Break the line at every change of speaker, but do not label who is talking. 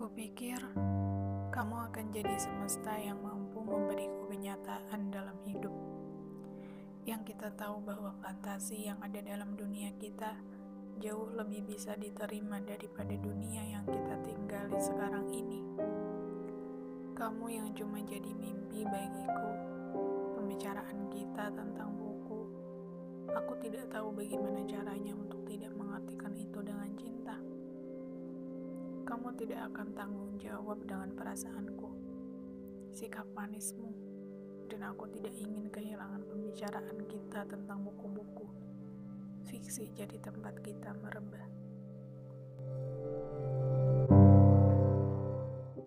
Kupikir kamu akan jadi semesta yang mampu memberiku kenyataan dalam hidup. Yang kita tahu bahwa fantasi yang ada dalam dunia kita jauh lebih bisa diterima daripada dunia yang kita tinggali sekarang ini. Kamu yang cuma jadi mimpi bagiku, pembicaraan kita tentang buku. Aku tidak tahu bagaimana caranya untuk tidak Kamu tidak akan tanggung jawab dengan perasaanku, sikap manismu, dan aku tidak ingin kehilangan pembicaraan kita tentang buku-buku. Fiksi jadi tempat kita merebah.